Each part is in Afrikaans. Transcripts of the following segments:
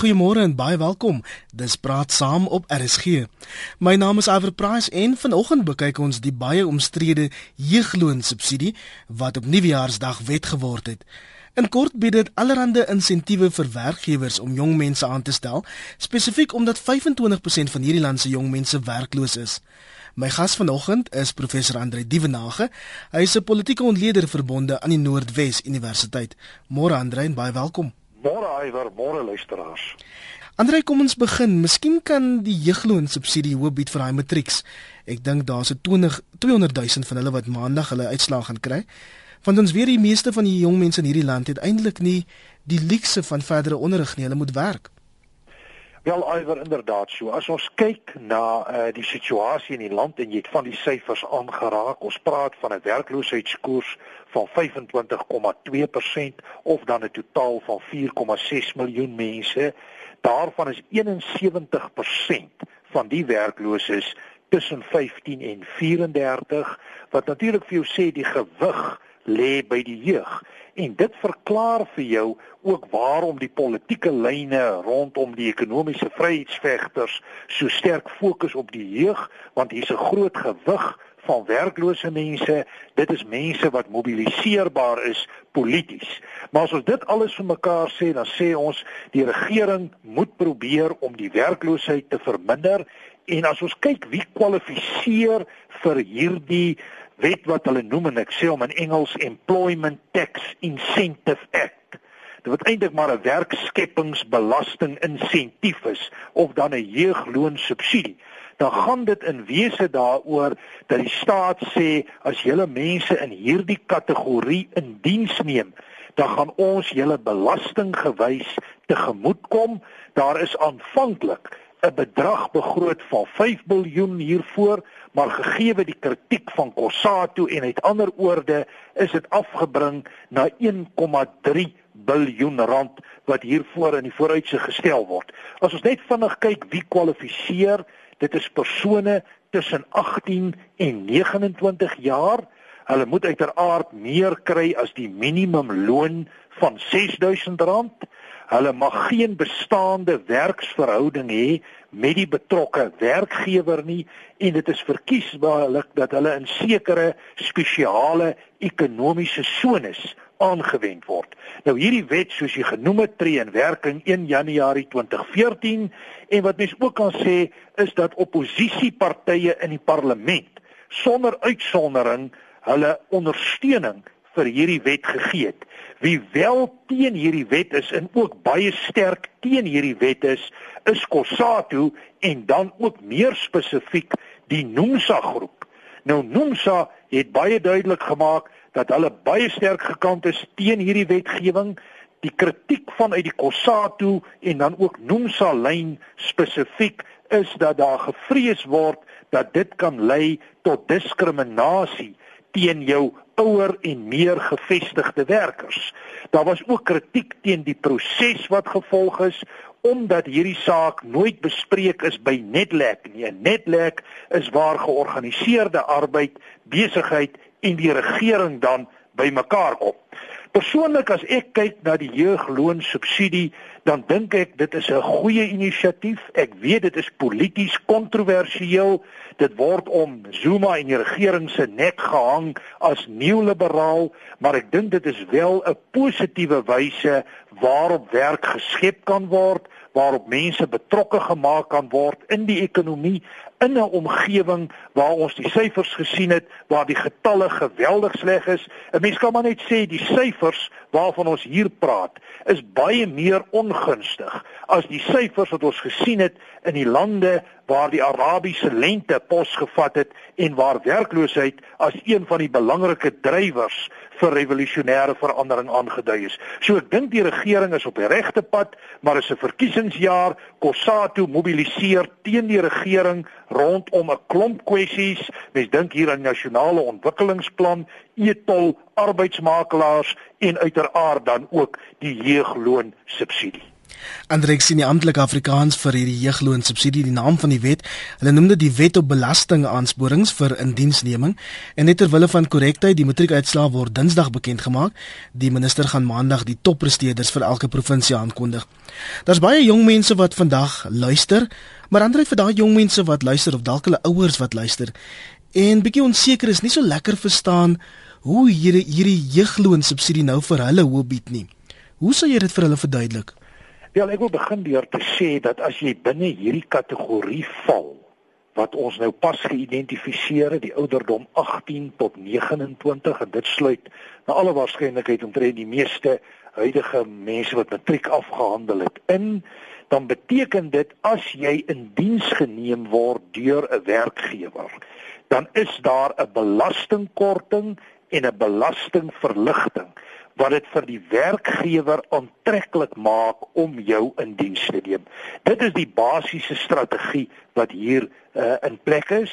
Goeiemôre en baie welkom. Dis praat saam op RSG. My naam is Iver Price en vanoggend bekyk ons die baie omstrede jeugloonsubsidie wat op Nuwejaarsdag wet geword het. In kort bied dit allerlei insentiewe vir werkgewers om jong mense aan te stel, spesifiek omdat 25% van hierdie land se jong mense werkloos is. My gas vanoggend is professor Andre Dievenage. Hy is 'n politieke ontleder verbonde aan die Noordwes Universiteit. Môre Andre en baie welkom. Môre Iwer, môre luisteraars. Andrei, kom ons begin. Miskien kan die jeugloon subsidie hoop bied vir daai matrieks. Ek dink daar's 'n 20 200 000 van hulle wat maandag hulle uitslaag gaan kry. Want ons weet die meeste van die jong mense in hierdie land het eintlik nie die luukse van verdere onderrig nie. Hulle moet werk. Wel Iwer inderdaad so. As ons kyk na uh, die situasie in die land en jy het van die syfers aangeraak, ons praat van 'n werkloosheidskoers van 25,2% of dan 'n totaal van 4,6 miljoen mense. Daarvan is 71% van die werklooses tussen 15 en 34 wat natuurlik vir jou sê die gewig lê by die jeug en dit verklaar vir jou ook waarom die politieke lyne rondom die ekonomiese vryheidsvegters so sterk fokus op die jeug want hier's 'n groot gewig van werklose mense dit is mense wat mobiliseerbaar is polities maar as ons dit alles vir mekaar sê dan sê ons die regering moet probeer om die werkloosheid te verminder en as ons kyk wie kwalifiseer vir hierdie wet wat hulle noem en ek sê hom in Engels Employment Tax Incentive Act. Dit wat eintlik maar 'n werkskepingsbelasting insentief is of dan 'n jeugloon subsidie. Dan gaan dit in wese daaroor dat die staat sê as julle mense in hierdie kategorie in diens neem, dan gaan ons julle belasting gewys tegemoetkom. Daar is aanvanklik 'n bedrag begroot van 5 miljard hiervoor, maar gegee die kritiek van Kossato en uit ander oorde is dit afgebring na 1,3 biljoen rand wat hiervoor in die vooruitsig gestel word. As ons net vinnig kyk wie kwalifiseer, dit is persone tussen 18 en 29 jaar. Hulle moet uiteraard meer kry as die minimumloon van R6000. Hulle mag geen bestaande werksverhouding hê met die betrokke werkgewer nie en dit is verkiesbaarlik dat hulle in sekere spesiale ekonomiese sones aangewend word. Nou hierdie wet soos jy genoem het tree in werking 1 Januarie 2014 en wat mens ook kan sê is dat oppositiepartye in die parlement sonder uitsondering hulle ondersteuning vir hierdie wet gegee het. Wie wel teen hierdie wet is en ook baie sterk teen hierdie wet is, is Kossatu en dan ook meer spesifiek die Nomsa groep. Nou Nomsa het baie duidelik gemaak dat hulle baie sterk gekant is teen hierdie wetgewing. Die kritiek vanuit die Kossatu en dan ook Nomsa lyn spesifiek is dat daar gevrees word dat dit kan lei tot diskriminasie teen jou ouer en meer gevestigde werkers. Daar was ook kritiek teen die proses wat gevolg is omdat hierdie saak nooit bespreek is by Netlek nie. Netlek is waar georganiseerde arbeid, besigheid en die regering dan bymekaar kom. Persoonlik as ek kyk na die jeugloonsubsidie, dan dink ek dit is 'n goeie inisiatief. Ek weet dit is polities kontroversieel. Dit word om Zuma en die regering se nek gehang as neoliberaal, maar ek dink dit is wel 'n positiewe wyse waarop werk geskep kan word waarop mense betrokke gemaak kan word in die ekonomie in 'n omgewing waar ons die syfers gesien het waar die getalle geweldig sleg is. 'n Mens kan maar net sê die syfers waarvan ons hier praat is baie meer ongunstig as die syfers wat ons gesien het in die lande waar die Arabiese lente posgevat het en waar werkloosheid as een van die belangrike drywers vir revolusionêre verandering aangedui is. So ek dink die regering is op die regte pad, maar is 'n verkiesingsjaar. Kossatu mobiliseer teen die regering rondom 'n klomp kwessies. Mens dink hier aan nasionale ontwikkelingsplan, etol, arbeidsmakelaars en uiteraard dan ook die jeugloon subsidie. Andrex sien die amptelike Afrikaans vir hierdie jeugloon subsidie die naam van die wet. Hulle noem dit die wet op belastingaansporings vir indiensneming en net terwille van korrektheid die matriekuitslae word Dinsdag bekend gemaak. Die minister gaan Maandag die toppresteerders vir elke provinsie aankondig. Daar's baie jong mense wat vandag luister, maar ander vir daai jong mense wat luister of dalk hulle ouers wat luister en bietjie onseker is, nie so lekker verstaan hoe hierdie hierdie jeugloon subsidie nou vir hulle hoop bied nie. Hoe sou jy dit vir hulle verduidelik? Ja, ek wil begin deur te sê dat as jy binne hierdie kategorie val wat ons nou pas geïdentifiseer het, die ouderdom 18 tot 29 en dit sluit na alle waarskynlikheid omtrent die meeste huidige mense wat matriek afgehandel het in dan beteken dit as jy in diens geneem word deur 'n werkgewer dan is daar 'n belastingkorting en 'n belastingverligting wat dit vir die werkgewer aantreklik maak om jou in diens te neem. Dit is die basiese strategie wat hier uh, in plek is.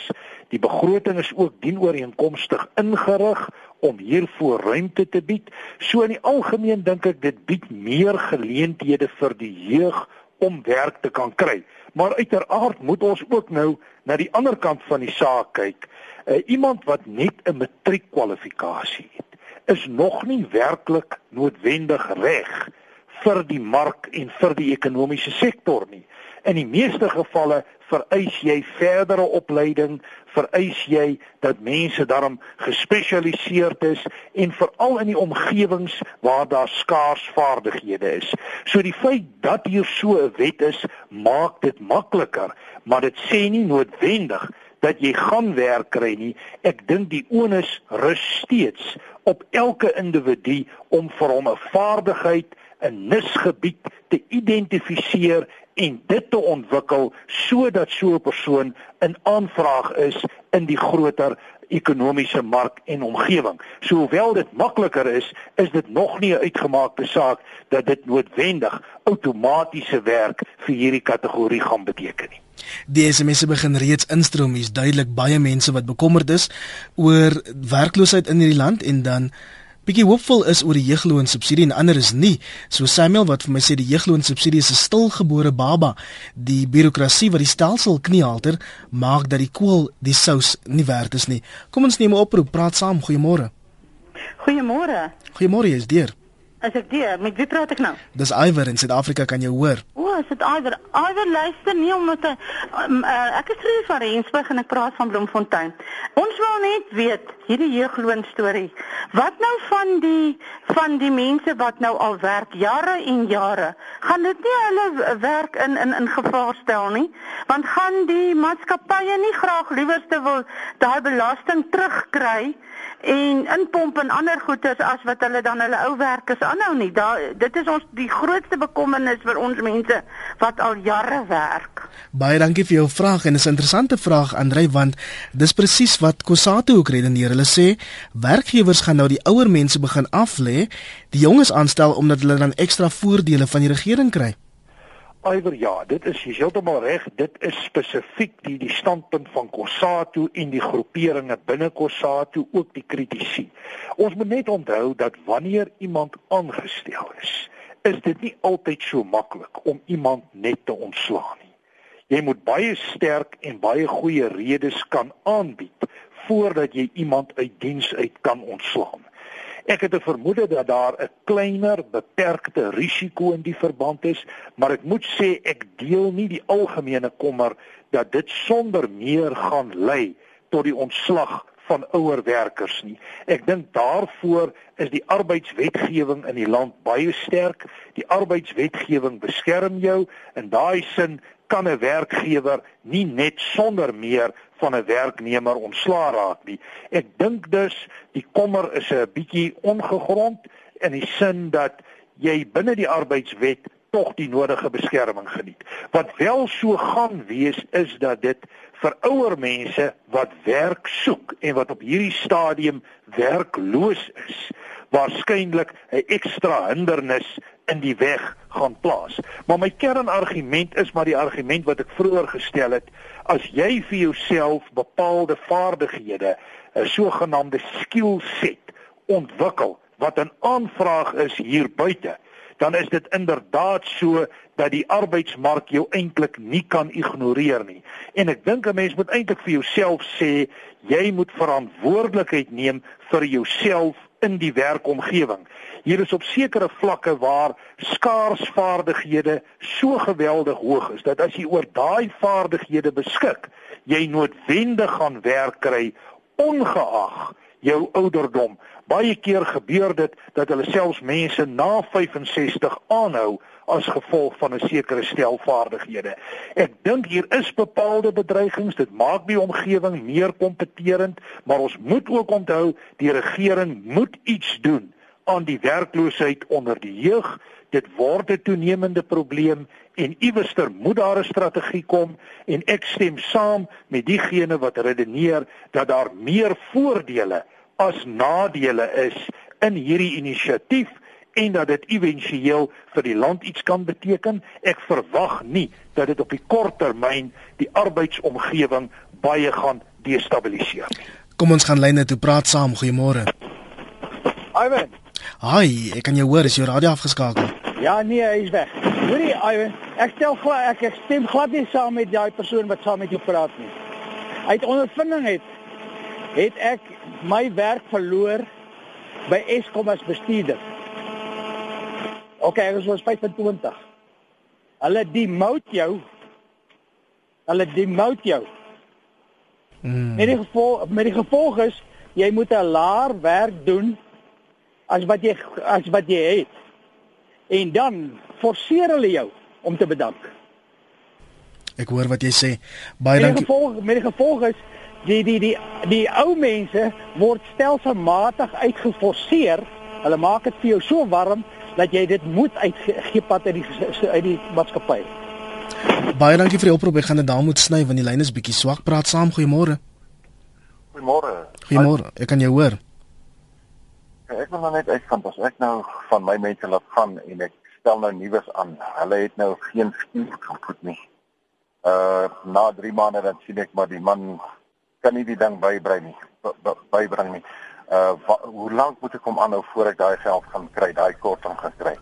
Die begroting is ook dienooreenkomstig ingerig om hiervoor ruimte te bied. So in die algemeen dink ek dit bied meer geleenthede vir die jeug om werk te kan kry. Maar uiteraard moet ons ook nou na die ander kant van die saak kyk. Uh, iemand wat net 'n matriekkwalifikasie het is nog nie werklik noodwendig reg vir die mark en vir die ekonomiese sektor nie. In die meeste gevalle vereis jy verdere opleiding, vereis jy dat mense daarom gespesialiseerd is en veral in die omgewings waar daar skaars vaardighede is. So die feit dat hier so 'n wet is, maak dit makliker, maar dit sê nie noodwendig dat jy gaan werk kry nie. Ek dink die onus rus steeds op elke individu om vir hom 'n vaardigheid, 'n nisgebied te identifiseer en dit te ontwikkel sodat so 'n persoon in aanvraag is in die groter ekonomiese mark en omgewing. So hoewel dit makliker is, is dit nog nie 'n uitgemaakte saak dat dit noodwendig outomatiese werk vir hierdie kategorie gaan beteken nie. Die SMS begin reeds instroom. Hier's duidelik baie mense wat bekommerd is oor werkloosheid in hierdie land en dan bietjie hoopvol is oor die jeugloon subsidie en ander is nie. So Samuel wat vir my sê die jeugloon subsidie is 'n stilgebore baba. Die birokrasie wat die stelsel kniehalter maak dat die kool die sous nie werd is nie. Kom ons neem 'n oproep, praat saam. Goeiemôre. Goeiemôre. Goeiemôre, is deur. As ek die, met wie praat ek nou? Dis Iwer in Suid-Afrika, kan jy hoor? O, is dit Iwer? Iwer luister nie omdat hy um, uh, ek is Frie van Rensburg en ek praat van Bloemfontein. Ons wil net weet hierdie jeugloon storie. Wat nou van die van die mense wat nou al werk jare en jare? Gaan dit nie hulle werk in in in gevaar stel nie? Want gaan die maatskappye nie graag liewerste wil daai belasting terugkry? En inpomp en ander goederes as wat hulle dan hulle ou werkers aanhou nie. Daar dit is ons die grootste bekommernis vir ons mense wat al jare werk. Baie dankie vir jou vraag en 'n interessante vraag Andrei want dis presies wat Kosato ook redeneer. Hulle sê werkgewers gaan nou die ouer mense begin aflê, die jonges aanstel omdat hulle dan ekstra voordele van die regering kry. Iwer ja, dit is heeltemal reg. Dit is spesifiek die die standpunt van Kossatu en die groeperinge binne Kossatu ook die kritisie. Ons moet net onthou dat wanneer iemand aangestel is, is dit nie altyd so maklik om iemand net te ontslaan nie. Jy moet baie sterk en baie goeie redes kan aanbied voordat jy iemand uit diens uit kan ontslaan. Ek het 'n vermoede dat daar 'n kleiner beperkte risiko in die verband is, maar ek moet sê ek deel nie die algemene kommer dat dit sonder meer gaan lei tot die ontslag van ouer werkers nie. Ek dink daarvoor is die arbeidswetgewing in die land baie sterk. Die arbeidswetgewing beskerm jou in daai sin kan 'n werkgewer nie net sonder meer van 'n werknemer ontslaa raak nie. Ek dink dus die kommer is 'n bietjie ongegrond in die sin dat jy binne die arbeidswet tog die nodige beskerming geniet. Wat wel so gaan wees is dat dit vir ouer mense wat werk soek en wat op hierdie stadium werkloos is, waarskynlik 'n ekstra hindernis in die weg gaan plaas. Maar my kernargument is maar die argument wat ek vroeër gestel het, as jy vir jouself bepaalde vaardighede, 'n sogenaamde skill set ontwikkel wat 'n aanvraag is hier buite, dan is dit inderdaad so dat die arbeidsmark jou eintlik nie kan ignoreer nie. En ek dink 'n mens moet eintlik vir jouself sê jy moet verantwoordelikheid neem vir jouself in die werkomgewing. Hier is op sekere vlakke waar skaars vaardighede so geweldig hoog is dat as jy oor daai vaardighede beskik, jy noodwendig gaan werk kry ongeag jou ouderdom. Baie keer gebeur dit dat hulle selfs mense na 65 aanhou as gevolg van 'n sekere stel vaardighede. Ek dink hier is bepaalde bedreigings. Dit maak die omgewing meer kompeterend, maar ons moet ook onthou die regering moet iets doen aan die werkloosheid onder die jeug. Dit word 'n toenemende probleem en iewester moet daar 'n strategie kom en ek stem saam met diegene wat redeneer dat daar meer voordele as nadele is in hierdie inisiatief en dat dit éventueel vir die land iets kan beteken. Ek verwag nie dat dit op die kort termyn die arbeidsomgewing baie gaan destabiliseer nie. Kom ons gaan lyne toe praat saam. Goeiemôre. Ivan. Hi, ek kan jou hoor, is jou radio afgeskakel? Ja, nee, hy is weg. Hoorie, Ivan, ek stel glad ek, ek stem glad nie saam met daai persoon wat saam met jou praat nie. Uit ondervinding het het ek my werk verloor by Eskom as bestuurder. OK, ek was 25. Hulle demote jou. Hulle demote jou. Mm. Met die gevolg met die gevolg is jy moet 'n laer werk doen as wat jy as wat jy het. En dan forceer hulle jou om te bedank. Ek hoor wat jy sê. Baie dankie. Met gevolg met die gevolg is die die die die ou mense word stelselmatig uitgeforseer. Hulle maak dit vir jou so warm dat jy dit moet uitgepat uit die uit die maatskappy. Baie dankie vir die oproep. Ek gaan dit daar moet sny want die lyn is bietjie swak. Praat saam. Goeiemôre. Goeiemôre. Goeiemôre. Ek kan jou hoor. Ek wil nou net uitvind as ek nou van my mense laat gaan en ek stel nou nuus aan. Hulle het nou geen skiep gevoed nie. Uh na 3 maande dan sien ek maar die man kan nie die ding bybring nie. Bybring nie uh hoe lank moet ek kom aanhou voor ek daai geld gaan kry, daai korting gaan kry?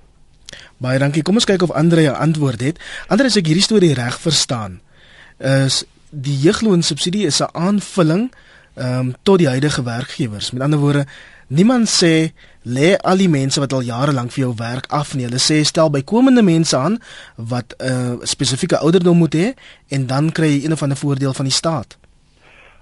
Baie dankie. Kom ons kyk of Andre 'n antwoord het. Andre, as ek hierdie storie reg verstaan, is die jeugloonsubsidie is 'n aanvulling ehm um, tot die huidige werkgewers. Met ander woorde, niemand sê lê al die mense wat al jare lank vir jou werk af nie. Hulle sê stel bykomende mense aan wat 'n uh, spesifieke ouderdom moet hê en dan kry jy een of ander voordeel van die staat.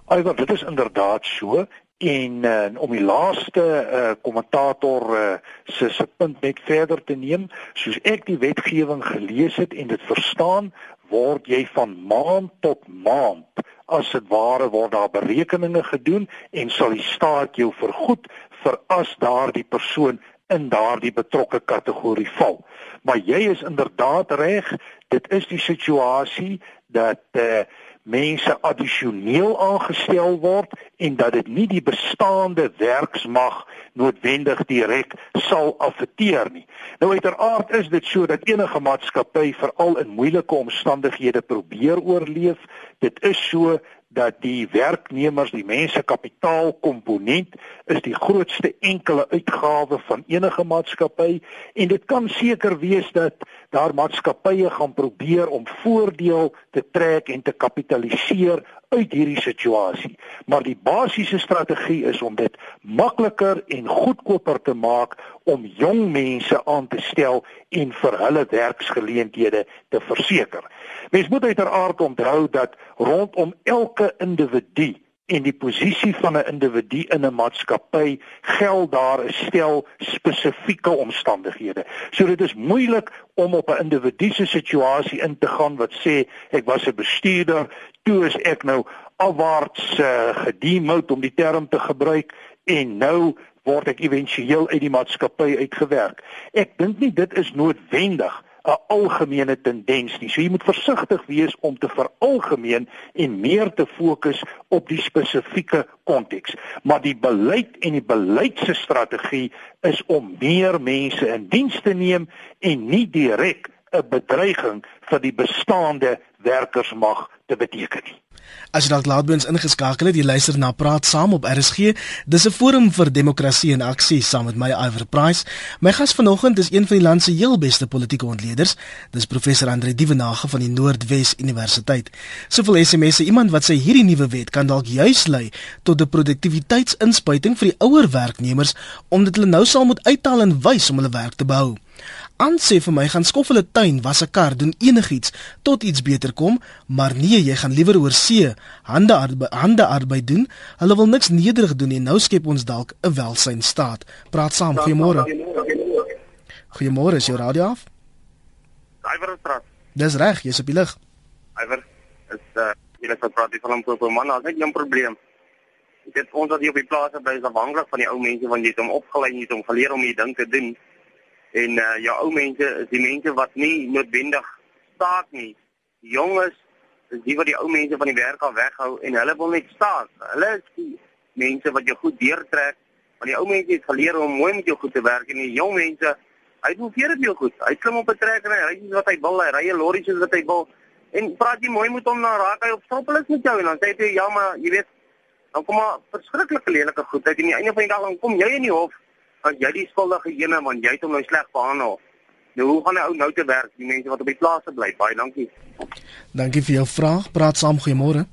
Alhoewel dit is inderdaad so en uh, om die laaste uh, kommentator uh, se se punt net verder te neem soos ek die wetgewing gelees het en dit verstaan word jy van maand tot maand as dit ware word daar berekeninge gedoen en sal die staat jou vergoed vir as daardie persoon in daardie betrokke kategorie val maar jy is inderdaad reg dit is die situasie dat uh, mense addisioneel aangestel word en dat dit nie die bestaande werksmag noodwendig direk sal affekteer nie. Nou uiteraard is dit so dat enige maatskappy veral in moeilike omstandighede probeer oorleef. Dit is so dat die werknemers, die mense kapitaal komponent is die grootste enkele uitgawe van enige maatskappy. En dit kan seker wees dat daar maatskappye gaan probeer om voordeel te trek en te kapitaliseer uit hierdie situasie. Maar die basiese strategie is om dit makliker en goedkoper te maak om jong mense aan te stel en vir hulle werksgeleenthede te verseker. Mens moet uiteraard onthou dat rondom elke individu en die posisie van 'n individu in 'n maatskappy geld daar 'n stel spesifieke omstandighede. So dit is moeilik om op 'n individuele situasie in te gaan wat sê ek was 'n bestuurder, toe is ek nou afwaarts uh, gedemote om die term te gebruik en nou word ek éventueel uit die maatskappy uitgewerk. Ek dink nie dit is noodwendig 'n algemene tendens nie. So jy moet versigtig wees om te veralgemeen en meer te fokus op die spesifieke konteks. Maar die beleid en die beleidse strategie is om meer mense in diens te neem en nie direk 'n bedreiging vir die bestaande werkersmag te beteken nie. As jy dalk laat by ons ingeskakel het, jy luister na Praat Saam op RSG. Dis 'n forum vir demokrasie en aksie saam met my Iver Price. My gas vanoggend is een van die land se heel beste politieke ontleeders. Dis professor Andre Dievenage van die Noordwes Universiteit. Soveel SMS'e, iemand wat sê hierdie nuwe wet kan dalk juis lei tot 'n produktiwiteitsinspuiting vir die ouer werknemers omdat hulle nou sal moet uithaal en wys om hulle werk te behou. Aan sê vir my gaan skof hulle tuin, was 'n kar, doen enigiets tot iets beter kom, maar nee, jy gaan liewer oor see hande arbeid, hande arbeid doen. Hulle wil niks nederig doen en nou skep ons dalk 'n welsynstaat. Praat saam, goeiemôre. Goeiemôre, is jou radio af? Iwer praat. Dis reg, jy's op die lig. Iwer is uh jy het praat van 'n probleem, man, daar's net 'n probleem. Dit ons wat hier op die plase bly is afhanklik van die ou mense wat jy het om opgelei en jy het om geleer om hierdie ding te doen. En uh jou ou mense is die mense wat nie noodwendig staat nie. Die jonges is die wat die ou mense van die werk af weghou en hulle wil net staat. Hulle is die mense wat jou goed deurtrek. Want die ou mense het geleer om mooi met jou goed te werk en die jong mense, hy doen vir dit jou goed. Hy klim op 'n trekker en hy ry wat hy wil, hy ry lorry soos wat hy wil. En praat jy mooi met hom na raak hy op stroppelis met jou en dan sê hy ja maar jy weet dan kom maar verskriklike lelike goed uit en aan die einde van die dag dan kom jy in die hof as jy die skuldige ene want jy het hom nou sleg behandel. Nou hoe gaan hy ou nou te werk die mense wat op die plase bly? Baie dankie. Dankie vir jou vraag. Praat saam goeiemôre.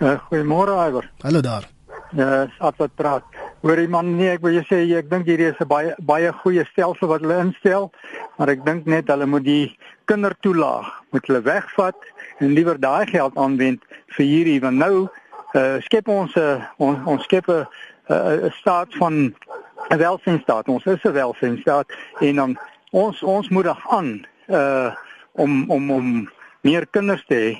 Uh, goeiemôre Iver. Hallo daar. Ja, uh, as wat praat. Hoor jy man nee, ek wil jou sê ek dink hierdie is 'n baie baie goeie stelsel wat hulle instel, maar ek dink net hulle moet die kindertoelaag moet hulle wegvat en liewer daai geld aanwend vir hierdie want nou uh, skep ons 'n uh, ons, ons skep 'n uh, staat van 'n welsynsstaat. Ons is 'n welsynsstaat en dan ons ons moedig aan uh om om om meer kinders te hê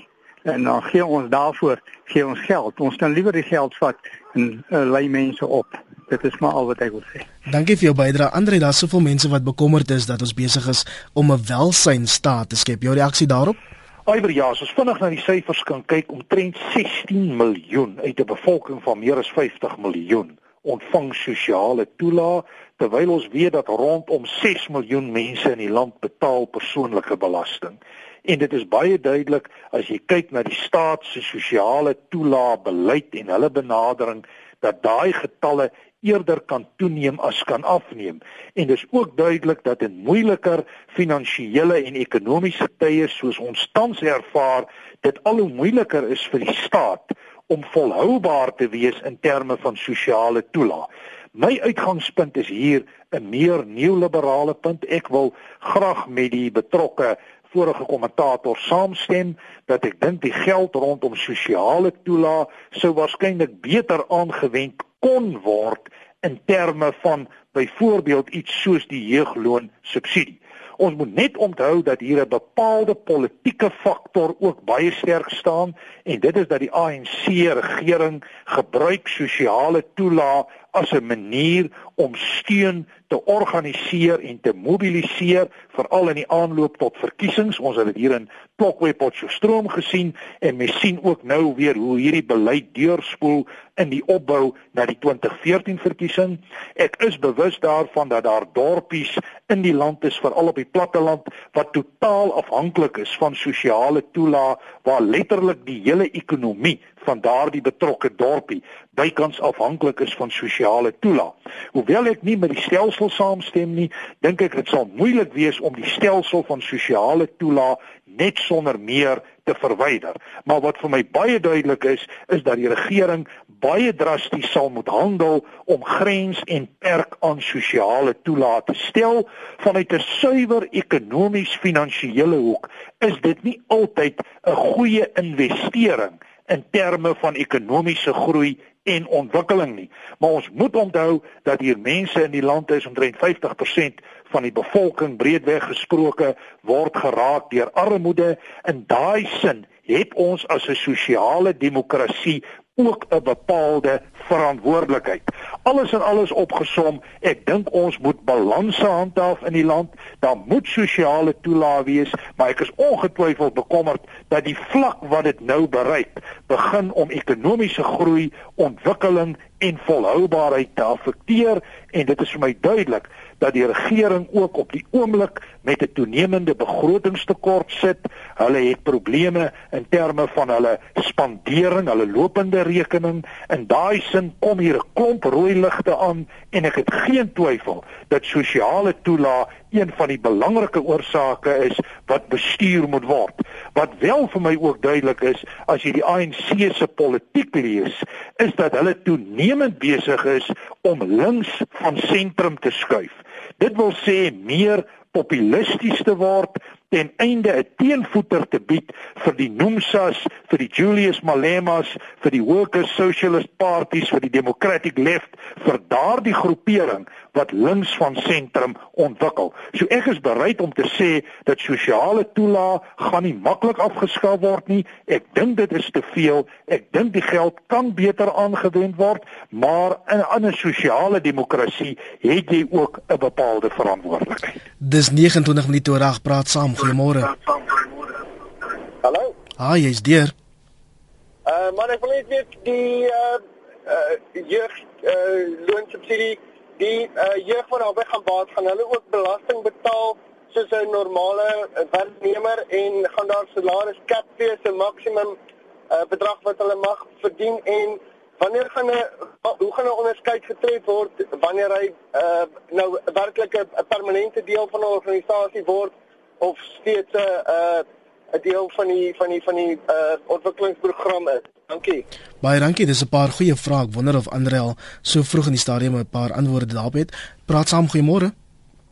en dan gee ons daarvoor gee ons geld. Ons kan liewer die geld vat en uh, lei mense op. Dit is maar al wat ek wil sê. Dankie vir jou bydrae. Andre, daar's soveel mense wat bekommerd is dat ons besig is om 'n welsynsstaat te skep. Jou reaksie daarop? Aiwer ja, as ons vinnig na die syfers kan kyk, omtrent 16 miljoen uit 'n bevolking van meer as 50 miljoen ontvang sosiale toelaag terwyl ons weet dat rondom 6 miljoen mense in die land betaal persoonlike belasting. En dit is baie duidelik as jy kyk na die staat se sosiale toelaag beleid en hulle benadering dat daai getalle eerder kan toeneem as kan afneem. En dis ook duidelik dat in moeiliker finansiële en ekonomiese tye soos ons tans ervaar, dit al hoe moeiliker is vir die staat om volhoubaar te wees in terme van sosiale toelaag. My uitgangspunt is hier 'n meer neoliberale punt. Ek wil graag met die betrokke vorige kommentator saamstem dat ek dink die geld rondom sosiale toelaag sou waarskynlik beter aangewend kon word in terme van byvoorbeeld iets soos die jeugloon subsidie. Ons moet net onthou dat hier 'n bepaalde politieke faktor ook baie sterk staan en dit is dat die ANC regering gebruik sosiale toelaag as 'n manier om steun te organiseer en te mobiliseer veral in die aanloop tot verkiesings. Ons het dit hier in Plokway Potchefstroom gesien en mens sien ook nou weer hoe hierdie beleid deurspoel in die opbou na die 2014 verkiesing. Ek is bewus daarvan dat daar dorpies in die land is veral op die platteland wat totaal afhanklik is van sosiale toelaag waar letterlik die hele ekonomie van daardie betrokke dorpie bykans afhanklik is van sosiale toelaag. Hoewel ek nie met die stelsel saamstem nie, dink ek dit sal moeilik wees om die stelsel van sosiale toelaag net sonder meer te verwyder. Maar wat vir my baie duidelik is, is dat die regering baie drasties sal moet handel om grens en perk aan sosiale toelaat te stel vanuit 'n suiwer ekonomies finansiële hoek. Is dit nie altyd 'n goeie investering in terme van ekonomiese groei en ontwikkeling nie. Maar ons moet onthou dat hier mense in die land is omtrent 50% van die bevolking breedweg gesproke word geraak deur armoede. In daai sin het ons as 'n sosiale demokrasie ook 'n bepaalde verantwoordelikheid. alles en alles opgesom, ek dink ons moet balanse handhaaf in die land. Daar moet sosiale toelae wees, maar ek is ongetwyfeld bekommerd dat die vlak wat dit nou bereik, begin om ekonomiese groei, ontwikkeling en volhoubaarheid te affekteer en dit is vir my duidelik dat die regering ook op die oomblik met 'n toenemende begrotingstekort sit. Hulle het probleme in terme van hulle spandering, hulle lopende rekening. In daai sin kom hier 'n klomp rooi ligte aan en ek het geen twyfel dat sosiale toelae een van die belangrike oorsake is wat bestuur moet word. Wat wel vir my ook duidelik is, as jy die ANC se politiek lees, is dat hulle toenemend besig is om links van sentrum te skuif. Dit wil sê meer populisties te word ten einde 'n teenvoeter te bied vir die Nomsas, vir die Julius Malemas, vir die Workers Socialist Parties, vir die Democratic Left, vir daardie groepering wat links van sentrum ontwikkel. So ek is bereid om te sê dat sosiale toelaag gaan nie maklik afgeskaf word nie. Ek dink dit is te veel. Ek dink die geld kan beter aangewend word, maar in 'n sosiale demokrasie het jy ook 'n bepaalde verantwoordelikheid. Dis 29 minute oor 8 praat saam. Goeiemôre. Hallo. Ah, jy's deur. Uh maar ek wil net weet die uh uh jeug uh loonsubsidie die uh, jeug wat daarby gaan baat gaan hulle ook belasting betaal soos 'n normale werknemer en gaan daar salaris cap wees 'n maksimum uh, bedrag wat hulle mag verdien en wanneer gaan 'n hoe gaan 'n onderskeid getref word wanneer hy uh, nou werklik 'n permanente deel van 'n organisasie word of steeds 'n uh, 'n deel van die van die van die uh, ontwikkelingsprogram is. Dankie. Baie dankie. Dis 'n paar goeie vrae. Ek wonder of Andrel so vroeg in die stadium 'n paar antwoorde daarop het. Praat saam, goeiemôre.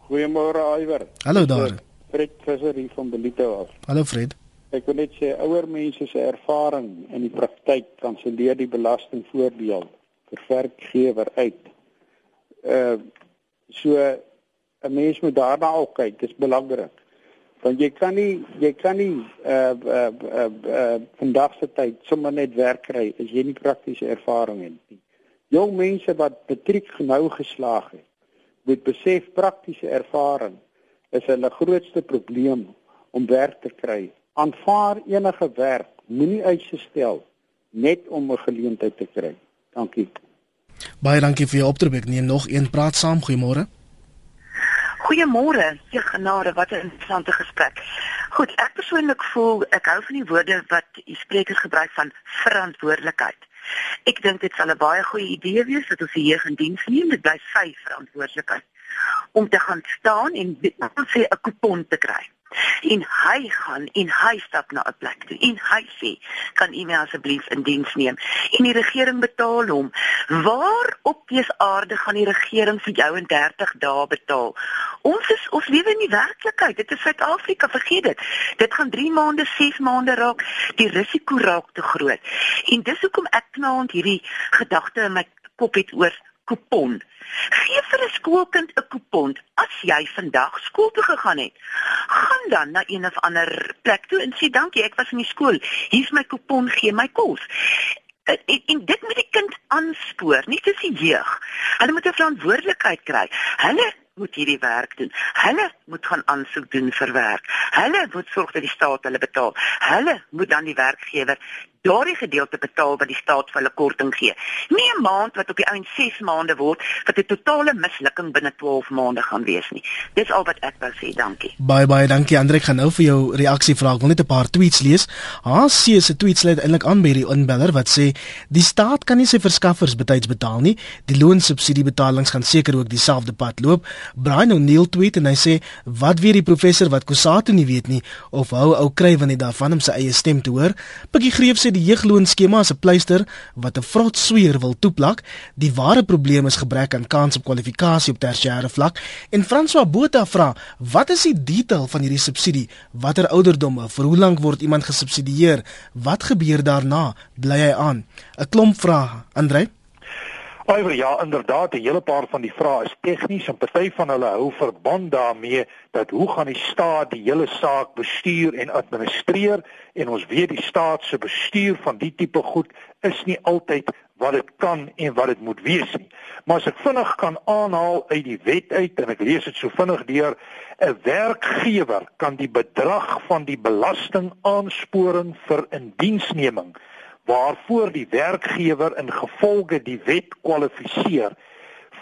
Goeiemôre Iwer. Hallo daar. Fred Visser hier van Belito af. Hallo Fred. Ek wil net sê ouer mense se ervaring in die praktyk kanselleer die belastingvoordeel vir werkgewer uit. Uh so 'n mens moet daarna ook kyk. Dit is belangrik want jy kan nie jy kan nie uh uh uh, uh vandag se tyd sommer net werk kry as jy nie praktiese ervaring het nie. Jong mense wat matriek nou geslaag het, moet besef praktiese ervaring is hulle grootste probleem om werk te kry. Aanvaar enige werk, moenie eise stel net om 'n geleentheid te kry. Dankie. Baie dankie vir jou optrede. Ek neem nog een praat saam. Goeiemôre. Goeiemôre, se genade, wat 'n interessante gesprek. Goed, ek persoonlik voel ek hou van die woorde wat die spreker gebruik van verantwoordelikheid. Ek dink dit sal 'n baie goeie idee wees dat ons die jeug in diens neem, dit bly sy verantwoordelikheid om te gaan staan en sê 'n kupon te kry en hy gaan en hy stap na 'n plek toe en hy sê kan u my asseblief in diens neem? En die regering betaal hom. Waar op dese aarde gaan die regering vir jou in 30 dae betaal? Ons is ons lewe in die werklikheid. Dit is Suid-Afrika vergeet dit. Dit gaan 3 maande 6 maande raak. Die risiko raak te groot. En dis hoekom ek knaand hierdie gedagte in my kop het oor kupon. Gee vir 'n skoolkind 'n kupon as jy vandag skool toe gegaan het. Gaan dan na een of ander plek toe en sê dankie, ek was in die skool. Hier's my kupon, gee my kos. En, en, en dit moet die kind aanspoor, nie dis die jeug. Hulle moet 'n verantwoordelikheid kry. Hulle moet hierdie werk doen. Hulle moet gaan aansoek doen vir werk. Hulle moet sorg dat die staat hulle betaal. Hulle moet dan die werkgewer daardie gedeelte betaal wat die staat vir hulle korting gee. Nie 'n maand wat op die ouend 6 maande word wat 'n totale mislukking binne 12 maande gaan wees nie. Dis al wat ek wou sê, dankie. Baie baie dankie Andre, ek gaan nou vir jou reaksie vra. Ek wil net 'n paar tweets lees. HC se tweet sluit eintlik aan by die inbeller wat sê die staat kan nie sy verskaffers betyds betaal nie. Die loonsubsidiebetalings gaan seker ook dieselfde pad loop. Brian O'Neil tweet en hy sê wat weet die professor wat Kusatu nie weet nie of hou ou kry wanneer daarvan om sy eie stem te hoor. Pikkie Greef sê die jeugloonskema as 'n pleister wat 'n vrot sweer wil toeplak. Die ware probleem is gebrek aan kans op kwalifikasie op tersiêre vlak. En François Botha vra, wat is die detail van hierdie subsidie? Watter ouderdomme? Vir hoe lank word iemand gesubsidieer? Wat gebeur daarna? Bly hy aan? 'n Klomp vrae, Andrei. Oor ja, inderdaad, 'n hele paar van die vrae is tegnies en party van hulle hou verband daarmee dat hoe gaan die staat die hele saak bestuur en administreer en ons weet die staat se bestuur van die tipe goed is nie altyd wat dit kan en wat dit moet wees nie. Maar as ek vinnig kan aanhaal uit die wet uit en ek lees dit so vinnig deur, 'n werkgewer kan die bedrag van die belastingaansporing vir indiensneming waarvoor die werkgewer in gevolge die wet kwalifiseer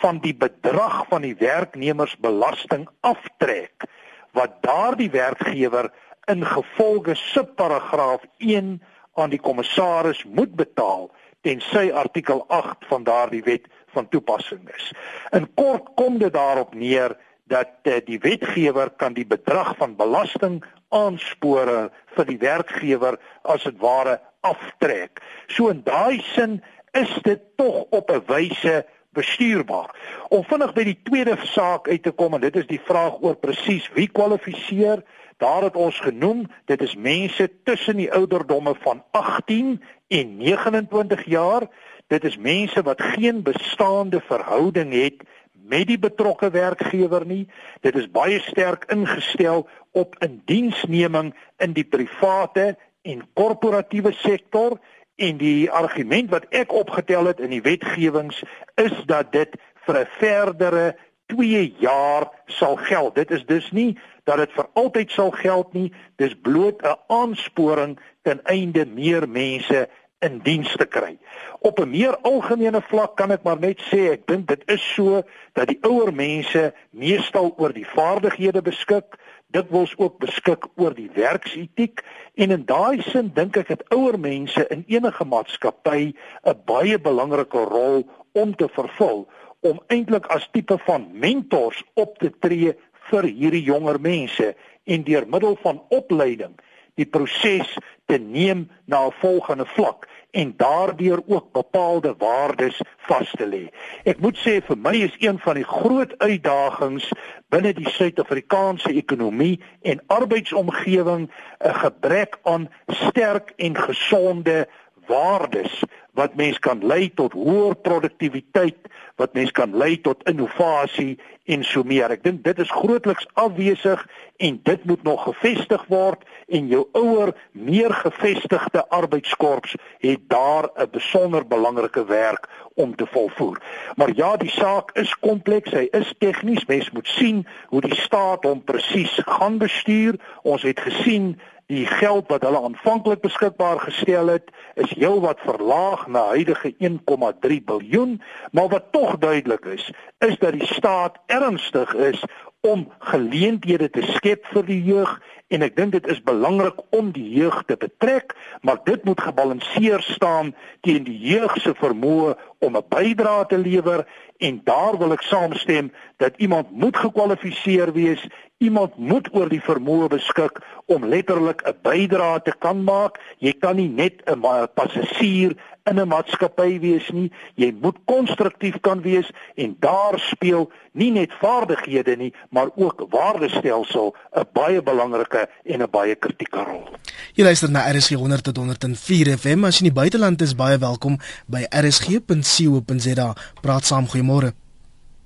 van die bedrag van die werknemersbelasting aftrek wat daardie werkgewer in gevolge subparagraaf 1 aan die kommissaris moet betaal tensy artikel 8 van daardie wet van toepassing is. In kort kom dit daarop neer dat uh, die wetgewer kan die bedrag van belasting aanspore vir die werkgewer as dit ware aftrek. So in daai sin is dit tog op 'n wyse bestuurbaar. Om vinnig by die tweede saak uit te kom en dit is die vraag oor presies wie kwalifiseer. Daar het ons genoem, dit is mense tussen die ouderdomme van 18 en 29 jaar. Dit is mense wat geen bestaande verhouding het met die betrokke werkgewer nie. Dit is baie sterk ingestel op indiensneming in die private en korporatiewe sektor En die argument wat ek opgetel het in die wetgewings is dat dit vir 'n verdere 2 jaar sal geld. Dit is dus nie dat dit vir altyd sal geld nie. Dis bloot 'n aansporing ten einde meer mense in diens te kry. Op 'n meer algemene vlak kan ek maar net sê ek dink dit is so dat die ouer mense meestal oor die vaardighede beskik dikwels ook beskik oor die werksetiek en in daai sin dink ek dat ouer mense in enige maatskappy 'n baie belangrike rol om te vervul om eintlik as tipe van mentors op te tree vir hierdie jonger mense en deur middel van opleiding die proses te neem na 'n volgende vlak en daardeur ook bepaalde waardes vas te lê. Ek moet sê vir my is een van die groot uitdagings binne die Suid-Afrikaanse ekonomie en arbeidsomgewing 'n gebrek aan sterk en gesonde waardes wat mens kan lei tot hoër produktiwiteit, wat mens kan lei tot innovasie en so meer. Ek dink dit is grootliks afwesig en dit moet nog gevestig word en jou ouer, meer gevestigde arbeidskorps het daar 'n besonder belangrike werk om te volvoer. Maar ja, die saak is kompleks, hy is tegnies, mens moet sien hoe die staat hom presies gaan bestuur. Ons het gesien die geld wat hulle aanvanklik beskikbaar gestel het is heelwat verlaag na huidige 1,3 miljard, maar wat tog duidelik is, is dat die staat ernstig is om geleenthede te skep vir die jeug en ek dink dit is belangrik om die jeug te betrek, maar dit moet gebalanseer staan teen die jeug se vermoë om 'n bydrae te lewer en daar wil ek saamstem dat iemand moet gekwalifiseer wees, iemand moet oor die vermoë beskik om letterlik 'n bydrae te kan maak. Jy kan nie net 'n passasier in 'n maatskappy wees nie. Jy moet konstruktief kan wees en daar speel nie net vaardighede nie, maar ook waardestelsel 'n baie belangrike en 'n baie kritieke rol. Jy luister na RSG 100 tot 104 FM. As jy in die buiteland is, baie welkom by rsg.co.za. Praat saam, goeiemôre.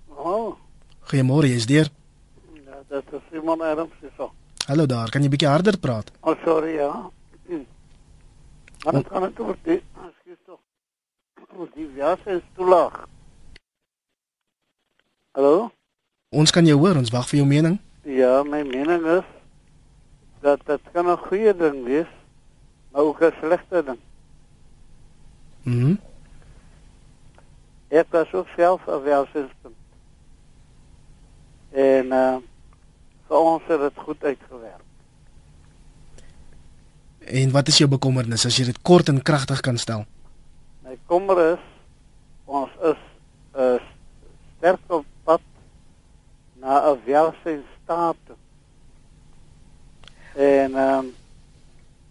Oh. Goeiemôre, jy's deur. Ja, dit is Simon Adams hier. Hallo daar, kan jy bietjie harder praat? Oh, sorry, ja. Maar dit gaan net oor dit. Oh, die jas is te laag. Hallo? Ons kan jou hoor, ons wag vir jou mening. Ja, my mening is dat dit kan 'n goeie ding wees, maar ook 'n slegte ding. Mhm. Mm ek was ook self 'n welsinspunt. En uh vir ons het dit goed uitgewerk. En wat is jou bekommernis as jy dit kort en kragtig kan stel? My kommer is ons is 'n uh, sterk op pad na 'n welsynsstaat. En ehm um,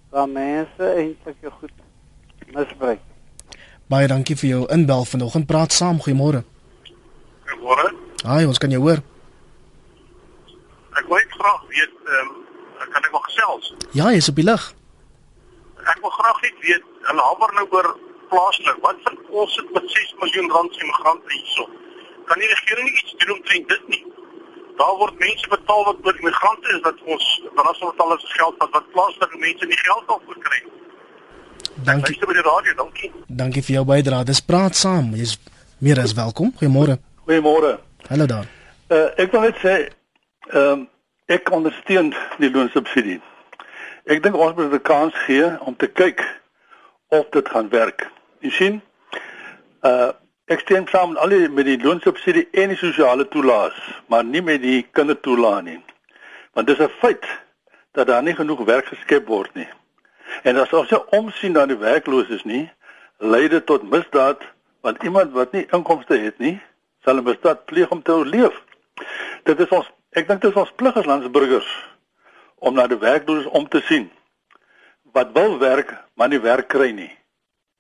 waar mense eintlik goed misbruik. Baie dankie vir jou inbel vanoggend. Praat saam. Goeiemôre. Goeiemôre. Haai, ons kan jou hoor. Ek wil graag weet ehm um, kan ek wel gesels? Ja, jy's op die lig. Ek wil graag net weet, hulle hamer nou oor plaaslik. Wat vir ons het met 6 miljoen rand se immigrante hierso? Kan die regering nie iets doen omtrent dit nie? Daar word mense betaal wat oor immigrante is wat ons belastingbetaler se geld wat wat plaaslike mense nie geld op nie. Dankie. Luister by die radio, dankie. Dankie vir jou bydrae. Dis praat saam. Jy's meer as welkom. Goeiemôre. Goeiemôre. Hallo daar. Uh, ek wil net sê ehm um, ek ondersteun die loonsubsidie. Ek dink ons moet 'n kans gee om te kyk of dit gaan werk. Jy sien? Uh ek stem saam met al die met die loonsubsidie en die sosiale toelaas, maar nie met die kindertoelaas nie. Want dis 'n feit dat daar nie genoeg werk geskep word nie. En as ons se omsien na die werklooses nie, lei dit tot misdaad want iemand wat nie inkomste het nie, sal 'n misdaad pleeg om te oorleef. Dit is ons ek dink dit is ons plig as landsburgers om na die werklooses om te sien wat wil werk maar nie werk kry nie.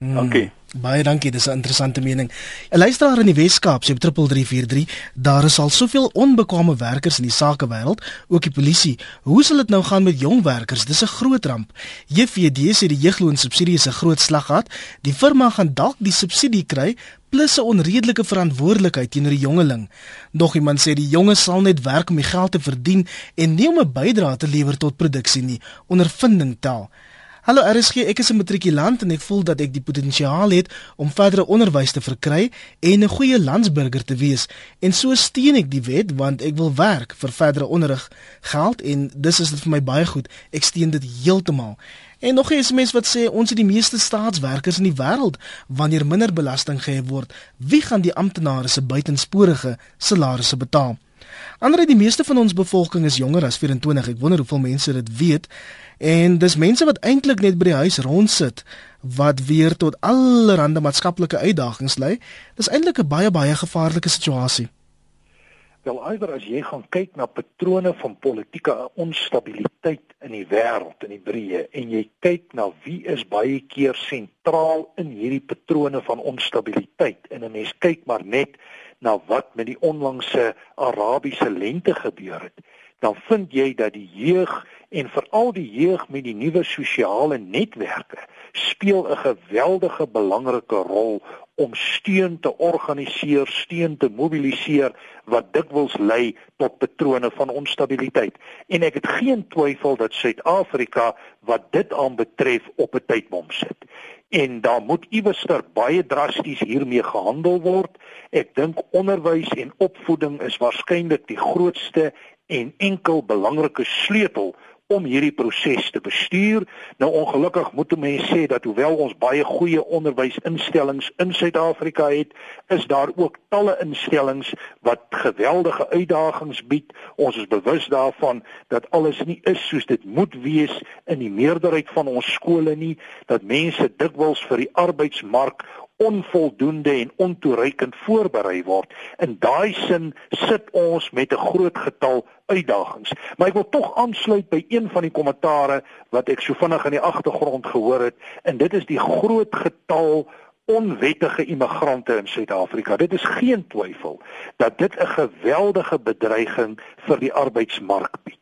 Hmm, Dankie. Baie dankie, dis 'n interessante mening. 'n Luisteraar in die Wes-Kaap sê op 3343, daar is al soveel onbekwame werkers in die sakewêreld, ook die polisie. Hoe sal dit nou gaan met jong werkers? Dis 'n groot ramp. JVD sê die jeugloonsubsidie is 'n groot slaggat. Die firma gaan dalk die subsidie kry plus 'n onredelike verantwoordelikheid teenoor die jongeling. Nog iemand sê die jonges sal net werk om die geld te verdien en nie om 'n bydrae te lewer tot produksie nie. Ondervinding tel. Hallo RSG, ek is 'n matrikulant en ek voel dat ek die potensiaal het om verdere onderwys te verkry en 'n goeie landsburger te wees. En so steun ek die wet want ek wil werk vir verdere onderrig geld en dis is dit vir my baie goed. Ek steun dit heeltemal. En nog 'n SMS wat sê ons het die meeste staatswerkers in die wêreld wanneer minder belasting gehef word, wie gaan die amptenare se buitensporige salarisse betaal? Ander die meeste van ons bevolking is jonger as 24. Ek wonder hoeveel mense dit weet. En dis mense wat eintlik net by die huis rondsit wat weer tot allerlei maatskaplike uitdagings lei. Dis eintlik 'n baie baie gevaarlike situasie. Wel iwer as jy gaan kyk na patrone van politieke onstabiliteit in die wêreld in die breë en jy kyk na wie is baie keer sentraal in hierdie patrone van onstabiliteit en 'n mens kyk maar net na wat met die onlangse Arabiese lente gebeur het, dan vind jy dat die jeug en veral die jeug met die nuwe sosiale netwerke speel 'n geweldige belangrike rol om steun te organiseer, steun te mobiliseer wat dikwels lei tot patrone van onstabiliteit. En ek het geen twyfel dat Suid-Afrika wat dit aanbetref op 'n tydbom sit. En daar moet iewerster baie drasties hiermee gehandel word. Ek dink onderwys en opvoeding is waarskynlik die grootste en enkel belangrike sleutel om hierdie proses te bestuur. Nou ongelukkig moet mense sê dat hoewel ons baie goeie onderwysinstellings in Suid-Afrika het, is daar ook talle instellings wat geweldige uitdagings bied. Ons is bewus daarvan dat alles nie is soos dit moet wees in die meerderheid van ons skole nie, dat mense dikwels vir die arbeidsmark onvoldoende en ontoereikend voorberei word. In daai sin sit ons met 'n groot getal uitdagings. Maar ek wil tog aansluit by een van die kommentare wat ek so vinnig in die agtergrond gehoor het en dit is die groot getal onwettige immigrante in Suid-Afrika. Dit is geen twyfel dat dit 'n geweldige bedreiging vir die arbeidsmark bied.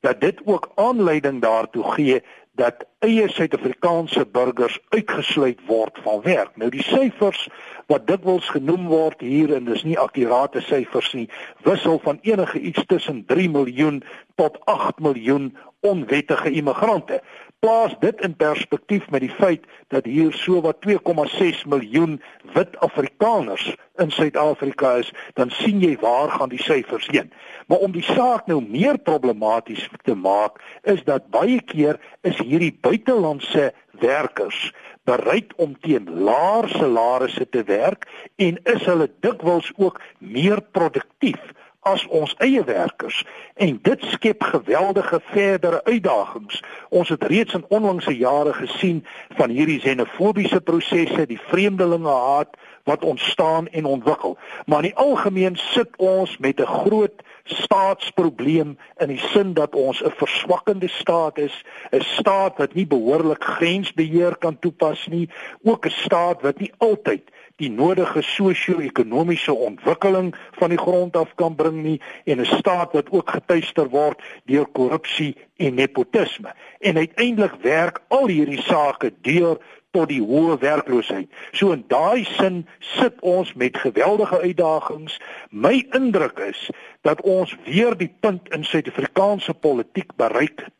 Dat dit ook aanleiding daartoe gee dat eie Suid-Afrikaanse burgers uitgesluit word van werk. Nou die syfers wat dikwels genoem word hier en dis nie akkurate syfers nie, wissel van enige iets tussen 3 miljoen tot 8 miljoen onwettige immigrante. Plaas dit in perspektief met die feit dat hier so wat 2,6 miljoen wit Afrikaners in Suid-Afrika is, dan sien jy waar gaan die syfers heen. Maar om die saak nou meer problematies te maak, is dat baie keer is hierdie buitelandse werkers bereid om teen laer salarisse te werk en is hulle dikwels ook meer produktief as ons eie werkers en dit skep geweldige verdere uitdagings. Ons het reeds in onlangse jare gesien van hierdie xenofobiese prosesse, die vreemdelingehaat wat ontstaan en ontwikkel. Maar in die algemeen sit ons met 'n groot staatsprobleem in die sin dat ons 'n verswakkende staat is, 'n staat wat nie behoorlik grensbeheer kan toepas nie, ook 'n staat wat nie altyd die nodige sosio-ekonomiese ontwikkeling van die grond af kan bring nie en 'n staat wat ook getuister word deur korrupsie en nepotisme. En uiteindelik werk al hierdie sake deur tot die hoë werkloosheid. So in daai sin sit ons met geweldige uitdagings. My indruk is dat ons weer die punt in Suid-Afrikaanse politiek bereik het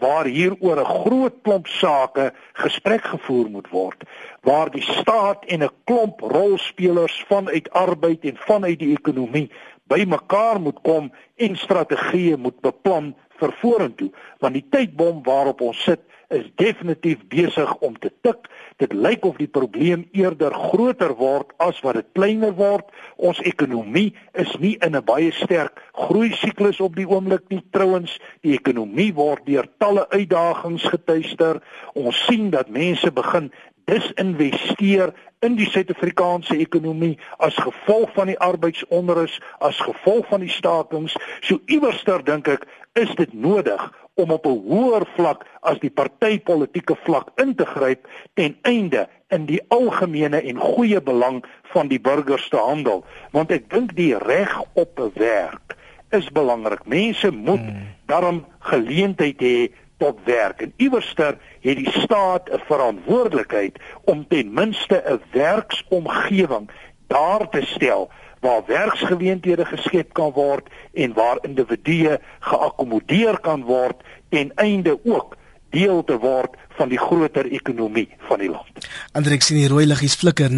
waar hier oor 'n groot klomp sake gesprek gevoer moet word waar die staat en 'n klomp rolspelers vanuit arbeid en vanuit die ekonomie bymekaar moet kom en strategieë moet beplan vir vorentoe want die tydbom waarop ons sit is definitief besig om te tik. Dit lyk of die probleem eerder groter word as wat dit kleiner word. Ons ekonomie is nie in 'n baie sterk groei siklus op die oomblik nie. Trouwens, die ekonomie word deur talle uitdagings getuister. Ons sien dat mense begin disinvesteer in die Suid-Afrikaanse ekonomie as gevolg van die arbeidsonrus, as gevolg van die stakings. So iewerster dink ek is dit nodig om op 'n hoër vlak as die partytetiese vlak in te gryp ten einde in die algemene en goeie belang van die burgers te handel want ek dink die reg op 'n werk is belangrik mense moet hmm. daarom geleentheid hê tot werk. En iewerster het die staat 'n verantwoordelikheid om ten minste 'n werksomgewing daar te stel waar werksgeleenthede geskep kan word en waar individue geakkommodeer kan word ten einde ook deel te word van die groter ekonomie van die land. Andre ek sien die rooi liggies flikker 0891104553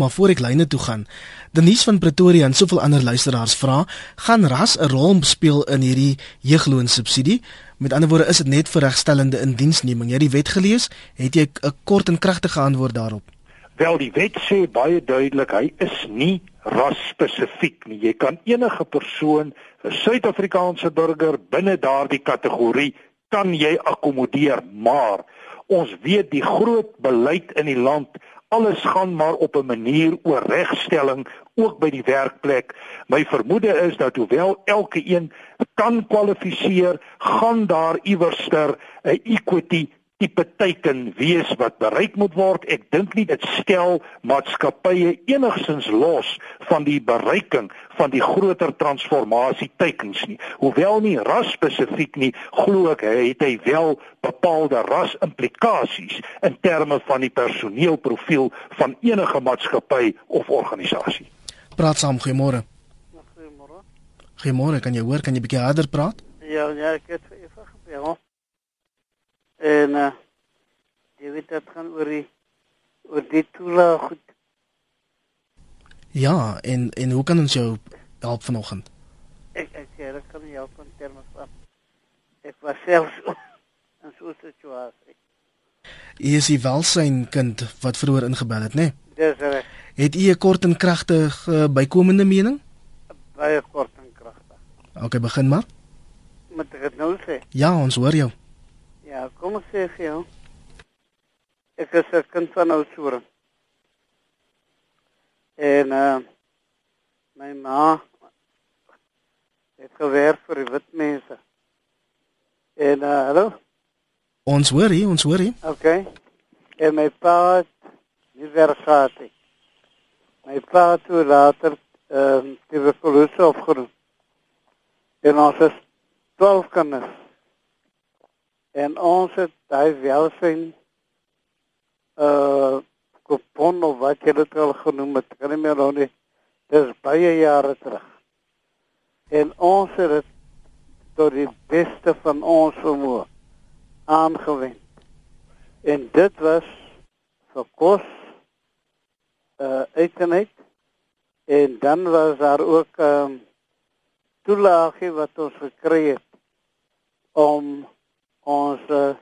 maar voor ek lyne toe gaan. Denise van Pretoria en soveel ander luisteraars vra, gaan ras 'n rol speel in hierdie jeugloonsubsidie? Met ander woorde, is dit net vir regstellende indiensneming? Jy het die wet gelees, het jy 'n kort en kragtige antwoord daarop? Wel die wet sê baie duidelik hy is nie ras spesifiek nie. Jy kan enige persoon, 'n Suid-Afrikaanse burger binne daardie kategorie kan jy akkommodeer, maar ons weet die groot beleid in die land alles gaan maar op 'n manier oor regstelling ook by die werkplek. My vermoede is dat hoewel elke een kan kwalifiseer, gaan daar iewerster 'n equity tipe teiken wees wat bereik moet word. Ek dink nie dit stel maatskappye enigsins los van die bereiking van die groter transformasie teikens nie. Hoewel nie ras spesifiek nie, glo ek het hy wel bepaalde ras implikasies in terme van die personeelprofiel van enige maatskappy of organisasie. Praat saam, goeiemôre. Goeiemôre. Goeiemôre, kan jy hoor? Kan jy bietjie harder praat? Ja, ja, ek het effe gebel. En uh jy weet dit gaan oor die oor die toelaag goed. Ja, en en hoe kan ons jou help vanoggend? Ek ek sê ek kan nie help in terme van ek was self in so 'n situasie. Jy is die welsyn kind wat vroeër ingebel het, né? Nee? Dis reg. Het u 'n kort en kragtige uh, bykomende mening? Baie kort en kragtig. OK, begin maar. Moet ek dit nou sê? Ja, ons hoor jou. Ja, kom ek sê vir jou. Ek is 'n kind van Oudtshoorn. En uh my ma het gewerk vir die wit mense. En uh hallo. Ons hoor hier, ons hoor hier. OK. En my pa het nie werk gehad nie. My pa het toe later ehm uh, die revolusie opgeroep. En ons is 12 kinders en ons het daai welsyn uh kopon of wat jy dit al genoem het, kan nie meer nou nie. Dis baie jare terug. En ons het dit tot die beste van ons vermoë aangewend. En dit was vir kos uh etenheid en dan was daar ook 'n um, toelaagie wat ons gekry het om ons uh,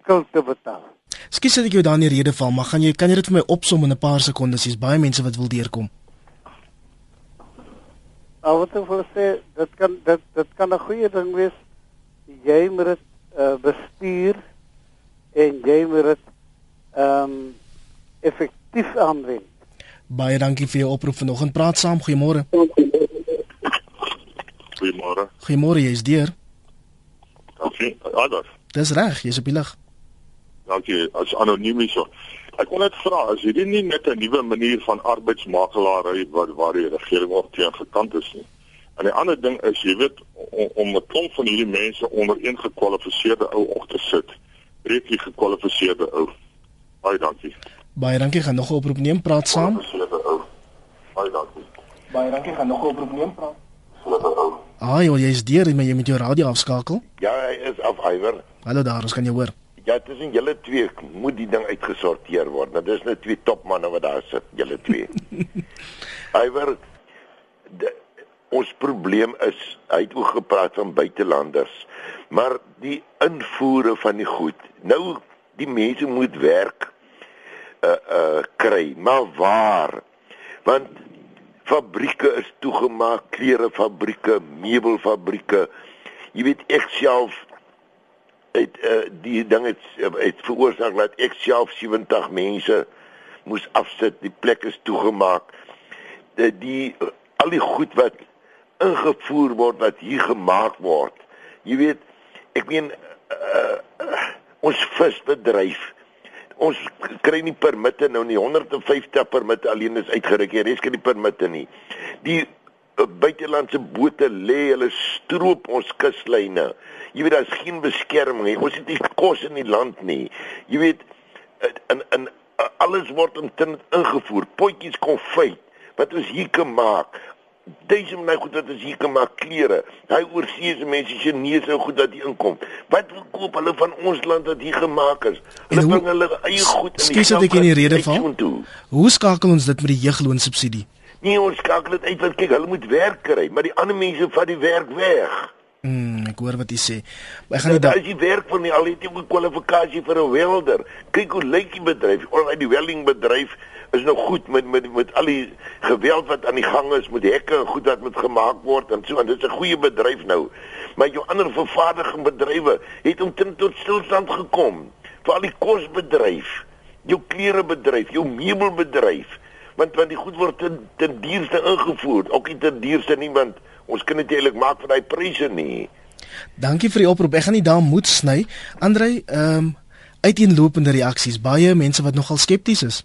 skuld te betaal. Skus dat ek jou daar in die rede val, maar gaan jy kan jy dit vir my opsom in 'n paar sekondes? Hier's baie mense wat wil deurkom. Nou wat ek wil sê, dit kan dit dit kan 'n goeie ding wees. Jy moet dit uh, bestuur en jy moet dit ehm um, effektief aanwend. Baie dankie vir jou oproep vanoggend. Praat saam. Goeiemôre. Goeiemôre. Goeiemôre, jy's deur. Dankie. Adolf. Dis reg, jy's op die lig. Dankie. As anoniem hier. Ek wil net vra, is hierdie nie net 'n nuwe manier van arbeidsmakelaary wat waar die regering op teen gekant is nie? En die ander ding is, jy weet, om, om 'n klomp van hierdie mense onder een gekwalifiseerde ou op te sit, breek jy gekwalifiseerde ou. Baie dankie. Baie dankie. Gaan nog 'n oproep neem, praat saam. Baie dankie. Baie dankie. Gaan nog 'n oproep neem, praat. Ah, jy jy's deur, maar jy moet jou radio afskakel. Ja, hy is af Iwer. Hallo daar, ons kan jou hoor. Ja, tussen julle twee moet die ding uitgesorteer word. Nou dis net twee topmanne wat daar sit, julle twee. Iwer ons probleem is hy het ook gepraat van buitelanders, maar die invoere van die goed. Nou die mense moet werk uh uh kry, maar waar? Want fabrieke is toegemaak, klerefabrieke, meubelfabrieke. Jy weet ek self het uh, die ding het het veroorsaak dat ek self 70 mense moes afsit. Die plek is toegemaak. Die, die al die goed wat ingevoer word wat hier gemaak word. Jy weet, ek meen uh, uh, ons visbedryf ons kry nie permitte nou nie. 150 permitte alleen is uitgereik jy res kan nie permitte nie. Die uh, buitelandse bote lê hulle stroop ons kuslyne. Jy weet daar's geen beskerming nie. Ons het nie kos in die land nie. Jy weet in in alles word ingevoer. Potjies konfyt wat ons hier kan maak Dis my goed dat as hier kan maak klere. Hy oorseese mense Chinese goed dat hier inkom. Wat koop hulle van ons land wat hier gemaak is? Hulle hoe, bring hulle eie goed in. Skus dat ek in die rede val. Hoe skakel ons dit met die jeugloonsubsidie? Nee, ons skakel dit uit want kyk, hulle moet werk kry, maar die ander mense vat die werk weg. Mm, ek hoor wat jy sê. Ek gaan nie daai as jy werk vir my al het jy 'n kwalifikasie vir 'n welder. Kyk hoe lyk die bedryf. Al uit die welding bedryf is nou goed met met met al die geweld wat aan die gang is met hekke en goed wat moet gemaak word en so en dit is 'n goeie bedryf nou. Maar jou ander vervaardiging bedrywe het omtrent tot stilstand gekom. Veral die kosbedryf, jou klerebedryf, jou meubelbedryf, want want die goed word ten, ten duurste ingevoer, ook nie ten duurste nie want ons kan dit eintlik maak vir daai pryse nie. Dankie vir die oproep. Ek gaan nie daar moet sny. Andrei, ehm um, uiteenlopende reaksies. Baie mense wat nogal skepties is.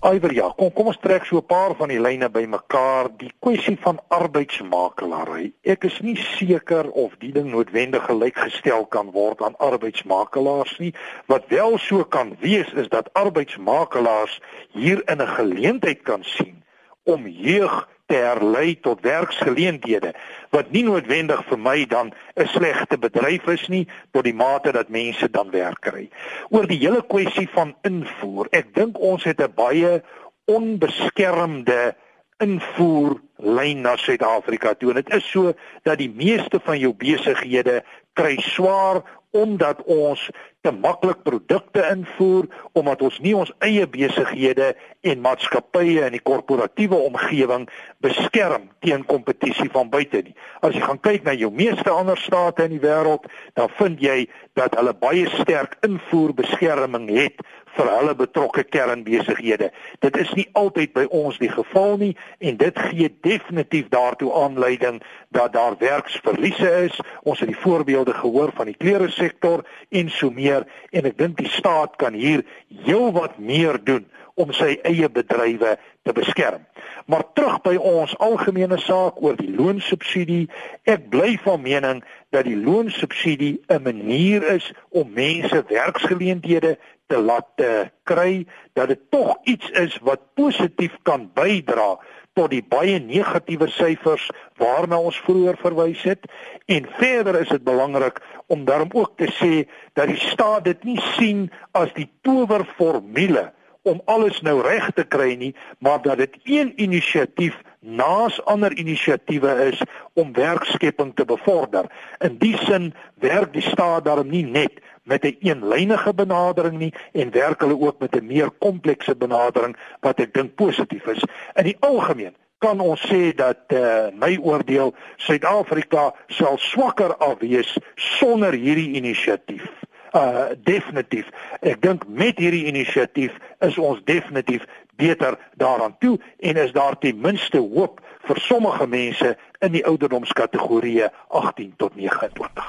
Iwer ja, kom kom ons trek so 'n paar van die lyne bymekaar. Die kwessie van arbeidsmakelaary. Ek is nie seker of die ding noodwendig gelykgestel kan word aan arbeidsmakelaars nie. Wat wel so kan wees is dat arbeidsmakelaars hier in 'n geleentheid kan sien om jeug te herlei tot werksgeleenthede wat nie noodwendig vir my dan 'n slegte bedryf is nie tot die mate dat mense dan werk kry. Oor die hele kwessie van invoer, ek dink ons het 'n baie onbeskermde invoerlyn na Suid-Afrika toe. Dit is so dat die meeste van jou besighede kry swaar omdat ons te maklik produkte invoer omdat ons nie ons eie besighede en maatskappye in die korporatiewe omgewing beskerm teen kompetisie van buite nie. As jy gaan kyk na jou meeste ander state in die wêreld, dan vind jy dat hulle baie sterk invoerbeskerming het vir hulle betrokke kernbesighede. Dit is nie altyd by ons die geval nie en dit gee definitief daartoe aanleiding dat daar werksverliese is. Ons het die voorbeelde gehoor van die klere sektor en so meer en ek dink die staat kan hier heelwat meer doen om sy eie bedrywe te beskerm. Maar terug by ons algemene saak oor die loonsubsidie, ek bly van mening dat die loonsubsidie 'n manier is om mense werksgeleenthede te laat uh, kry, dat dit tog iets is wat positief kan bydra tot die baie negatiewe syfers waarna ons vroeër verwys het en verder is dit belangrik om daarom ook te sê dat die staat dit nie sien as die towerformule om alles nou reg te kry nie, maar dat dit een inisiatief naas ander inisiatiewe is om werkskepping te bevorder. In die sin werk die staat daarom nie net met 'n een eenlynige benadering nie en werk hulle ook met 'n meer komplekse benadering wat ek dink positief is. In die algemeen kan ons sê dat uh, my oordeel Suid-Afrika sal swakker afwees sonder hierdie inisiatief uh definitief. Ek dink met hierdie inisiatief is ons definitief beter daaraan toe en is daar ten minste hoop vir sommige mense in die ouderdomskategorieë 18 tot 29.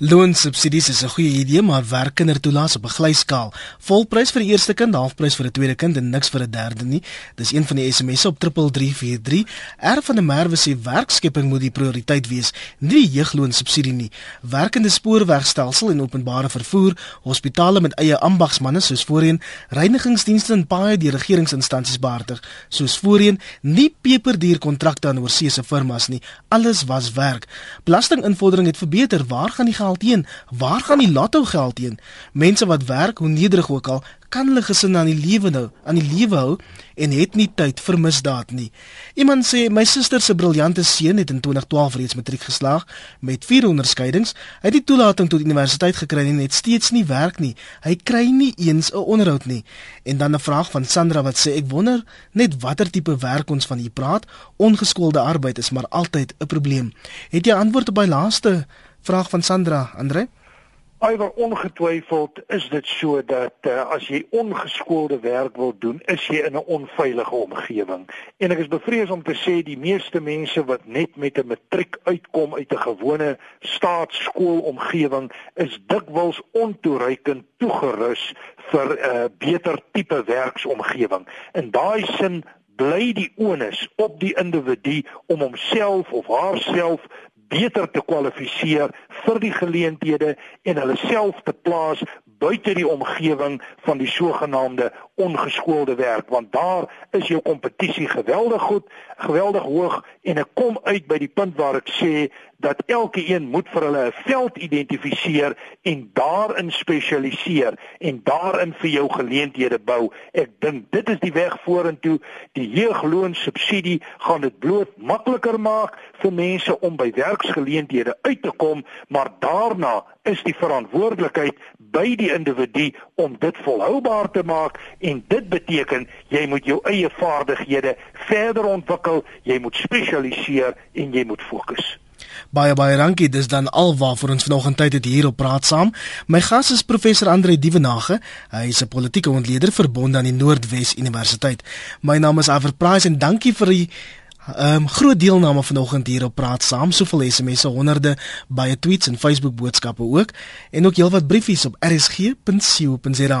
Loonsubsidies is 'n goeie idee, maar werk kindertoelaas op 'n glyskaal. Volprys vir die eerste kind, halfprys vir 'n tweede kind en niks vir 'n derde nie. Dis een van die SMS'e op 3343. R van der Merwe sê werkskepping moet die prioriteit wees, nie die jeugloonsubsidie nie. Werkende spoorwegstelsel en openbare vervoer, hospitale met eie ambagsmanne soos voorheen, reinigingsdienste en paaie deur regeringsinstansies behartig soos voorheen, nie peperduur kontrakte aan oorseese firmas nie Alles was werk. Belastinginvordering het verbeter. Waar gaan die geld heen? Waar gaan die lotto geld heen? Mense wat werk, hoe nederig ook al, kan hulle gesin aan die lewe nou, aan die lewe hou en het nie tyd vir misdaad nie. Iemand sê my suster se briljante seun het in 2012 reeds matriek geslaag met vier onderskeidings. Hy het die toelating tot universiteit gekry en het steeds nie werk nie. Hy kry nie eens 'n onderhoud nie. En dan 'n vraag van Sandra wat sê ek wonder net watter tipe werk ons van hier praat. Ongeskoolde arbeid is maar altyd 'n probleem. Het jy antwoord op my laaste vraag van Sandra, Andre? Alhoewel ongetwyfeld is dit so dat uh, as jy ongeskoolde werk wil doen, is jy in 'n onveilige omgewing. En ek is bevrees om te sê die meeste mense wat net met 'n matriek uitkom uit 'n gewone staatskoolomgewing is dikwels ontoereikend toegerus vir 'n uh, beter tipe werksomgewing. In daai sin bly die onus op die individu om homself of haarself beter te kwalifiseer vir die geleenthede en hulle self te plaas buite die omgewing van die sogenaamde ongeskoolde werk want daar is jou kompetisie geweldig goed, geweldig hoog en ek kom uit by die punt waar ek sê dat elke een moet vir hulle 'n veld identifiseer en daarin spesialiseer en daarin vir jou geleenthede bou. Ek dink dit is die weg vorentoe. Die jeugloonsubsidie gaan dit bloot makliker maak vir mense om by werksgeleenthede uit te kom, maar daarna is die verantwoordelikheid by die individu om dit volhoubaar te maak en dit beteken jy moet jou eie vaardighede verder ontwikkel, jy moet spesialiseer en jy moet fokus. Baie baie dankie. Dis dan alwaar vir ons vanoggend tyd het hier op praat saam. My gas is professor Andre Dievenage. Hy is 'n politieke ontleder verbonde aan die Noordwes Universiteit. My naam is Averprice en dankie vir die Ehm um, groot deelname vanoggend hier op praat saam, soveel SMS'e, honderde baie tweets en Facebook boodskappe ook en ook heelwat briefies op rsg.co.za.